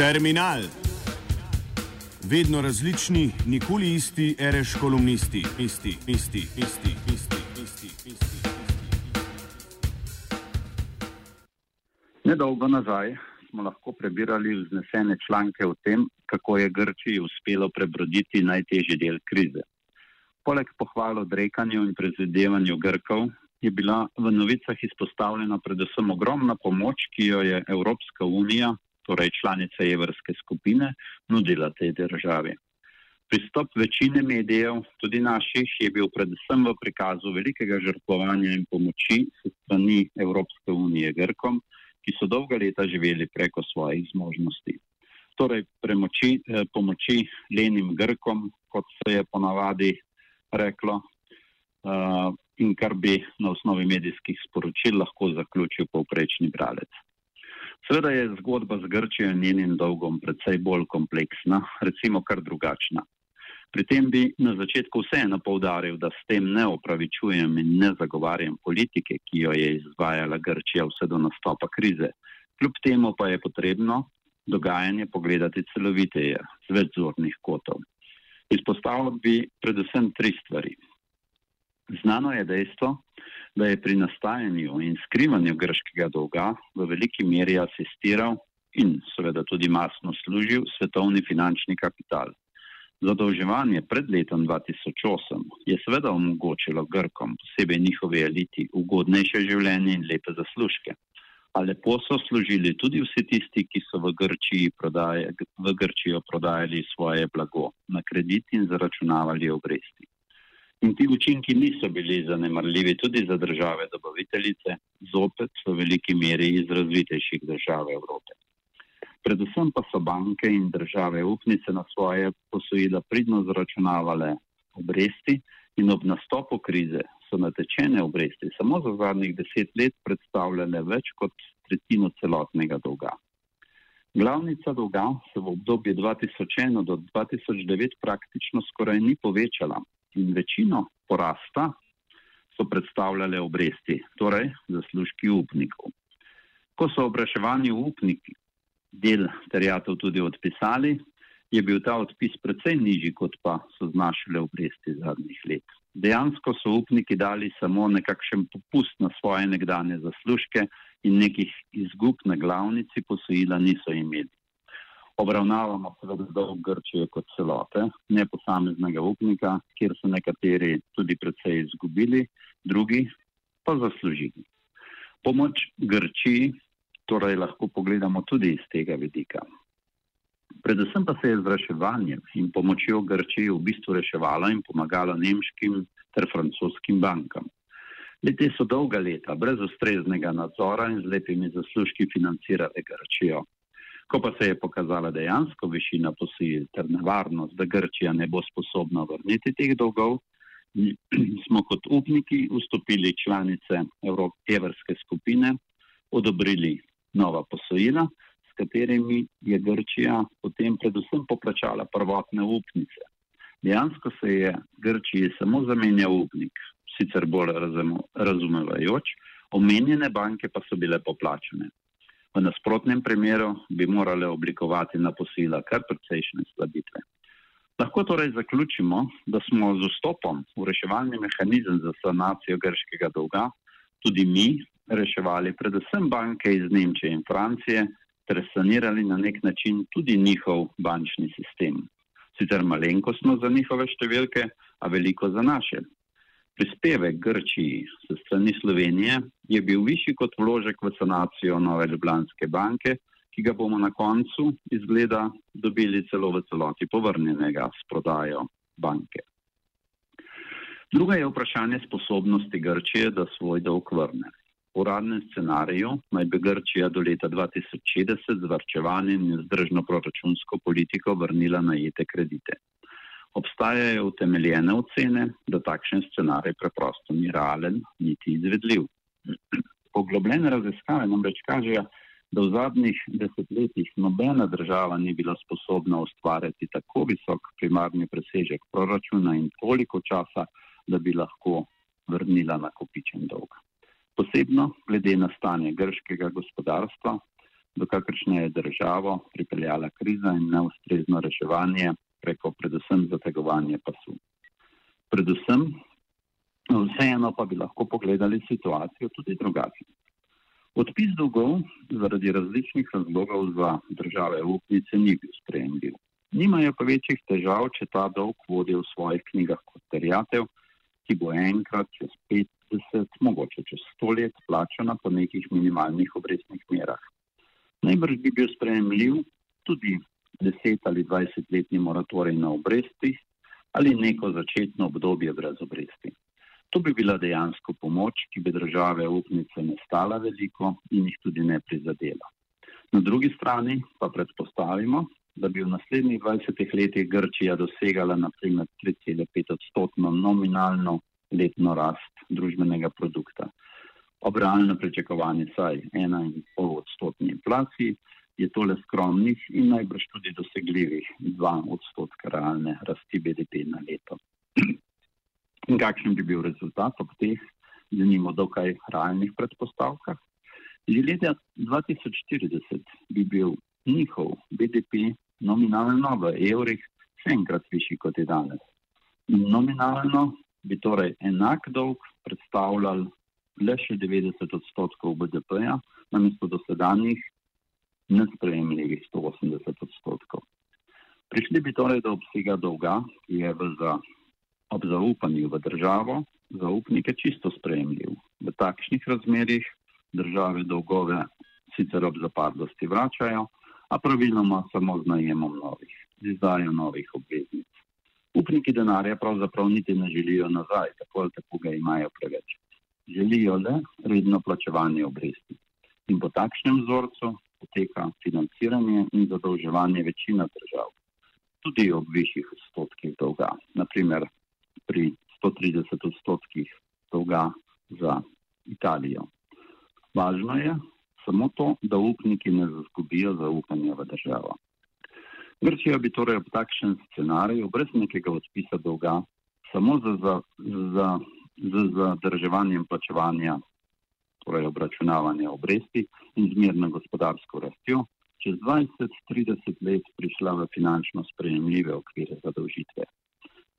Terminal. Vedno različni, nikoli isti, reš kolumnisti, isti, isti, isti, isti, isti, isti. Nedolgo nazaj smo lahko prebirali vznesene članke o tem, kako je Grčiji uspelo prebroditi najtežji del krize. Poleg pohval odrekanju in prezidevanju Grkov je bila v novicah izpostavljena predvsem ogromna pomoč, ki jo je Evropska unija, torej članica evrske skupine, nudila tej državi. Pristop večine medijev, tudi naših, je bil predvsem v prikazu velikega žrtvovanja in pomoči s strani Evropske unije Grkom, ki so dolga leta živeli preko svojih zmožnosti. Torej, premoči, eh, pomoči lenim Grkom, kot se je ponavadi reklo, uh, in kar bi na osnovi medijskih sporočil lahko zaključil povprečni bralec. Seveda je zgodba z Grčijo in njenim dolgom precej bolj kompleksna, recimo kar drugačna. Pri tem bi na začetku vseeno povdaril, da s tem ne opravičujem in ne zagovarjam politike, ki jo je izvajala Grčija vse do nastopa krize. Kljub temu pa je potrebno dogajanje pogledati celoviteje, z več zornih kotov. Izpostavil bi predvsem tri stvari. Znano je dejstvo, da je pri nastajanju in skrivanju grškega dolga v veliki meri asistiral in seveda tudi masno služil svetovni finančni kapital. Zadolževanje pred letom 2008 je seveda omogočilo Grkom, posebej njihovi eliti, ugodnejše življenje in lepe zaslužke. A lepo so služili tudi vsi tisti, ki so v, prodaje, v Grčijo prodajali svoje blago na kredit in zaračunavali obresti. In ti učinki niso bili zanemarljivi tudi za države dobaviteljice, zopet v veliki meri iz razvitejših držav Evrope. Predvsem pa so banke in države upnice na svoje posojila pridno zaračunavale obresti in ob nastopu krize so natečene obresti samo za zadnjih deset let predstavljale več kot tretjino celotnega dolga. Glavnica dolga se v obdobju 2001 do 2009 praktično skoraj ni povečala, in večino porasta so predstavljale obresti, torej zaslužki upnikov. Ko so obraševani upniki del terjatev tudi odpisali, je bil ta odpis precej nižji, kot pa so znašile obresti zadnjih let. Dejansko so upniki dali samo nekakšen popust na svoje nekdanje zaslužke in nekih izgub na glavnici posojila niso imeli obravnavamo seveda dolg Grčije kot celote, ne posameznega upnika, kjer so nekateri tudi predvsej izgubili, drugi pa zaslužili. Pomoč Grčiji torej lahko pogledamo tudi iz tega vidika. Predvsem pa se je z reševanjem in pomočjo Grčiji v bistvu reševala in pomagala nemškim ter francoskim bankam. Leti so dolga leta brez ustreznega nadzora in z lepimi zaslužki financirale Grčijo. Ko pa se je pokazala dejansko višina posojil ter nevarnost, da Grčija ne bo sposobna vrniti teh dolgov, smo kot upniki vstopili članice Evropske skupine, odobrili nova posojila, s katerimi je Grčija potem predvsem poplačala prvotne upnice. Dejansko se je Grčiji samo zamenjal upnik, sicer bolj razumevajoč, omenjene banke pa so bile poplačene. V nasprotnem primeru bi morale oblikovati na posila kar precejšnje slabitve. Lahko torej zaključimo, da smo z vstopom v reševalni mehanizem za sanacijo grškega dolga tudi mi reševali predvsem banke iz Nemčije in Francije ter sanirali na nek način tudi njihov bančni sistem. Sicer malenkostno za njihove številke, a veliko za naše, Prispevek Grčiji se strani Slovenije je bil višji kot vložek v sanacijo Nove Ljubljanske banke, ki ga bomo na koncu izgleda dobili celo v celoti povrnjenega s prodajo banke. Druga je vprašanje sposobnosti Grčije, da svoj dolg vrne. V uradnem scenariju naj bi Grčija do leta 2060 z vrčevanjem in zdržno proračunsko politiko vrnila najete kredite. Obstajajo utemeljene ocene, da takšen scenarij preprosto ni realen, niti izvedljiv. Poglobljene raziskave namreč kažejo, da v zadnjih desetletjih nobena država ni bila sposobna ustvarjati tako visok primarni presežek proračuna in toliko časa, da bi lahko vrnila nakopičen dolg. Posebno glede na stanje grškega gospodarstva, do kakršne je državo pripeljala kriza in neustrezno reševanje preko predvsem zategovanja pasu. Predvsem, vseeno pa bi lahko pogledali situacijo tudi drugače. Odpis dolgov zaradi različnih razlogov za države upnice ni bil sprejemljiv. Nimajo pa večjih težav, če ta dolg vodi v svojih knjigah kot terjatev, ki bo enkrat čez 50, mogoče čez 100 let plačana po nekih minimalnih obrestnih merah. Najbrž bi bil sprejemljiv tudi 10 ali 20 letni moratorij na obresti ali neko začetno obdobje brez obresti. To bi bila dejansko pomoč, ki bi države upnice ne stala veliko in jih tudi ne prizadela. Na drugi strani pa predpostavimo, da bi v naslednjih 20 letih Grčija dosegala naprimer 3,5 odstotno nominalno letno rast družbenega produkta. Ob realno pričakovanje saj 1,5 odstotni inflaciji je tole skromnih in najbrž tudi dosegljivih 2 odstotka realne rasti BDP na leto. In kakšen bi bil rezultat ob teh, zanimivo, dokaj realnih predpostavkah? Že leta 2040 bi bil njihov BDP nominalno v evrih še enkrat višji kot je danes. Nominalno bi torej enak dolg predstavljal le še 90 odstotkov BDP-ja, namesto dosedanjih nesprejemljivih 180 odstotkov. Prišli bi torej do obsega dolga, ki je v za ob zaupanju v državo zaupnike čisto sprejemljiv. V takšnih razmerih države dolgove sicer ob zapadlosti vračajo, a praviloma samo z najemom novih, z izdajo novih obveznic. Upniki denarja pravzaprav niti ne želijo nazaj, tako ali tako ga imajo preveč. Želijo le redno plačevanje obresti. In po takšnem vzorcu poteka financiranje in zadolževanje večina držav, tudi ob višjih odstotkih dolga. Naprimer, pri 130 odstotkih dolga za Italijo. Važno je samo to, da upniki ne zaskubijo zaupanja v državo. Grčija bi torej ob takšnem scenariju, brez nekega odpisa dolga, samo za, za, za, za zadrževanjem plačevanja, torej obračunavanja obresti in zmerno gospodarsko rastjo, čez 20-30 let prišla v finančno sprejemljive okvire zadolžitve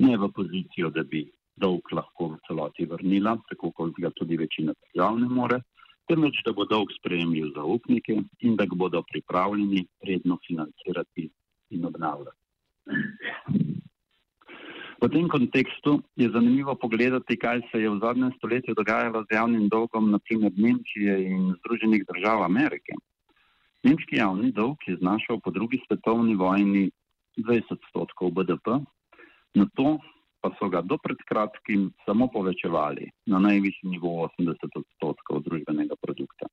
ne v pozicijo, da bi dolg lahko v celoti vrnila, tako kot ga tudi večina držav ne more, temveč da bo dolg sprejemljiv za upnike in da ga bodo pripravljeni redno financirati in obnavljati. V tem kontekstu je zanimivo pogledati, kaj se je v zadnjem stoletju dogajalo z javnim dolgom, naprimer Nemčije in Združenih držav Amerike. Nemški javni dolg je znašal po drugi svetovni vojni 20 odstotkov BDP, Na to pa so ga do pred kratkim samo povečevali na najvišji nivo 80 odstotkov družbenega produkta.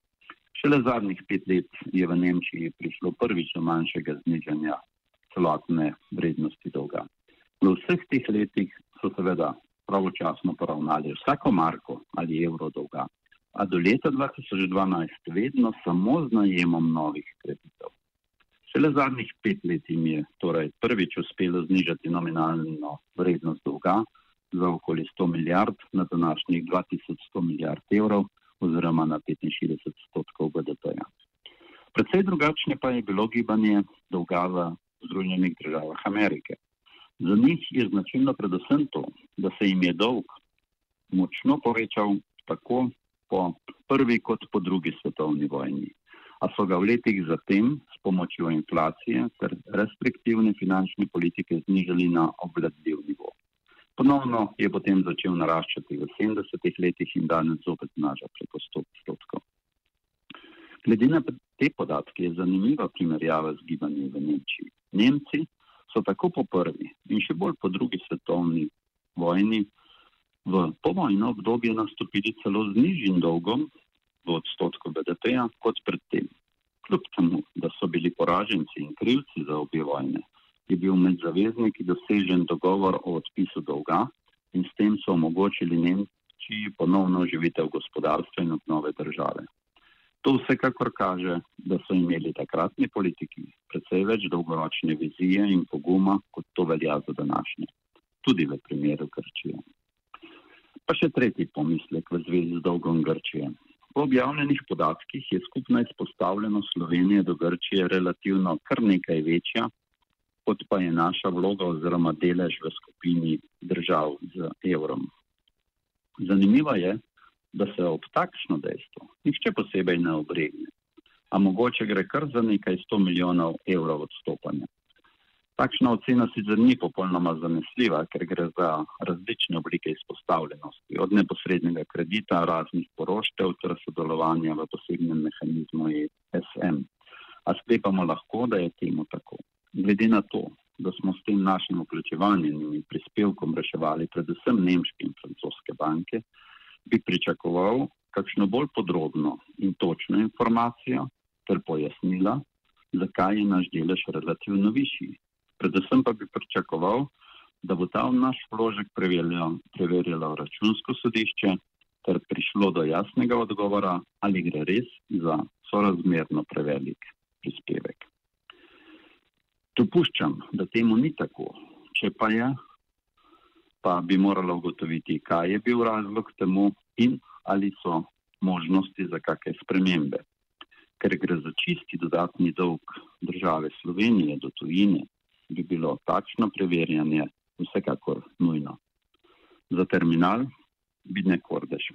Šele zadnjih pet let je v Nemčiji prišlo prvič do manjšega znižanja celotne vrednosti dolga. V vseh teh letih so seveda pravočasno poravnali vsako marko ali evro dolga, a do leta 2012 vedno samo z najemom novih kreditov. Šele zadnjih pet let jim je torej prvič uspelo znižati nominalno vrednost dolga za okoli 100 milijard na današnjih 2100 milijard evrov oziroma na 65 odstotkov BDP-ja. Predvsej drugačne pa je bilo gibanje dolga v Združenih državah Amerike. Za njih je značilno predvsem to, da se jim je dolg močno povečal tako po prvi kot po drugi svetovni vojni a so ga v letih zatem s pomočjo inflacije ter restriktivne finančne politike znižali na obvladljiv nivo. Ponovno je potem začel naraščati v 70-ih letih in danes zopet znaša preko 100 odstotkov. Glede na te podatke je zanimiva primerjava z gibanjem v Nemčiji. Nemci so tako po prvi in še bolj po drugi svetovni vojni v povojno obdobje nastopili celo z nižjim dolgom v odstotku BDP-ja kot predtem. Kljub temu, da so bili poraženci in krivci za obje vojne, je bil med zavezniki dosežen dogovor o odpisu dolga in s tem so omogočili Nemčiji ponovno oživitev gospodarstva in obnove države. To vsekakor kaže, da so imeli takratni politiki predvsej več dolgoročne vizije in poguma, kot to velja za današnje, tudi v primeru Grčije. Pa še tretji pomislek v zvezi z dolgom Grčije. Po objavljenih podatkih je skupna izpostavljenost Slovenije do Grčije relativno kar nekaj večja, kot pa je naša vloga oziroma delež v skupini držav z evrom. Zanimivo je, da se ob takšno dejstvo nihče posebej ne obregne, a mogoče gre kar za nekaj sto milijonov evrov odstopanja. Takšna ocena sicer ni popolnoma zanesljiva, ker gre za različne oblike izpostavljenosti, od neposrednega kredita, raznih poroštev ter sodelovanja v posebnem mehanizmu ESM. A sklepamo lahko, da je temu tako. Glede na to, da smo s tem našim vključevanjem in prispevkom reševali predvsem nemške in francoske banke, bi pričakoval kakšno bolj podrobno in točno informacijo ter pojasnila, zakaj je naš delež relativno višji Predvsem pa bi pričakoval, da bo ta naš vložek preverjalo računsko sodišče ter prišlo do jasnega odgovora, ali gre res za sorazmerno prevelik prispevek. Dopuščam, da temu ni tako. Če pa je, pa bi moralo ugotoviti, kaj je bil razlog temu in ali so možnosti za kakšne spremembe. Ker gre za čisti dodatni dolg države Slovenije do tujine, bi bilo takšno preverjanje vsekakor nujno. Za terminal bi ne kordež.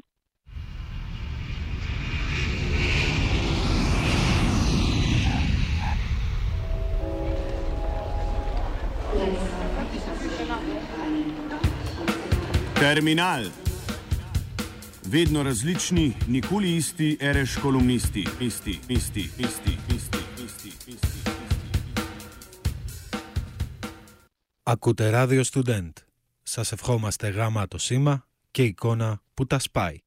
Terminal. Vedno različni, nikoli isti, reš kolumnisti, isti, isti, isti, isti, isti, isti. Ακούτε ράδιο Student. Σας ευχόμαστε γάμα το σήμα και εικόνα που τα σπάει.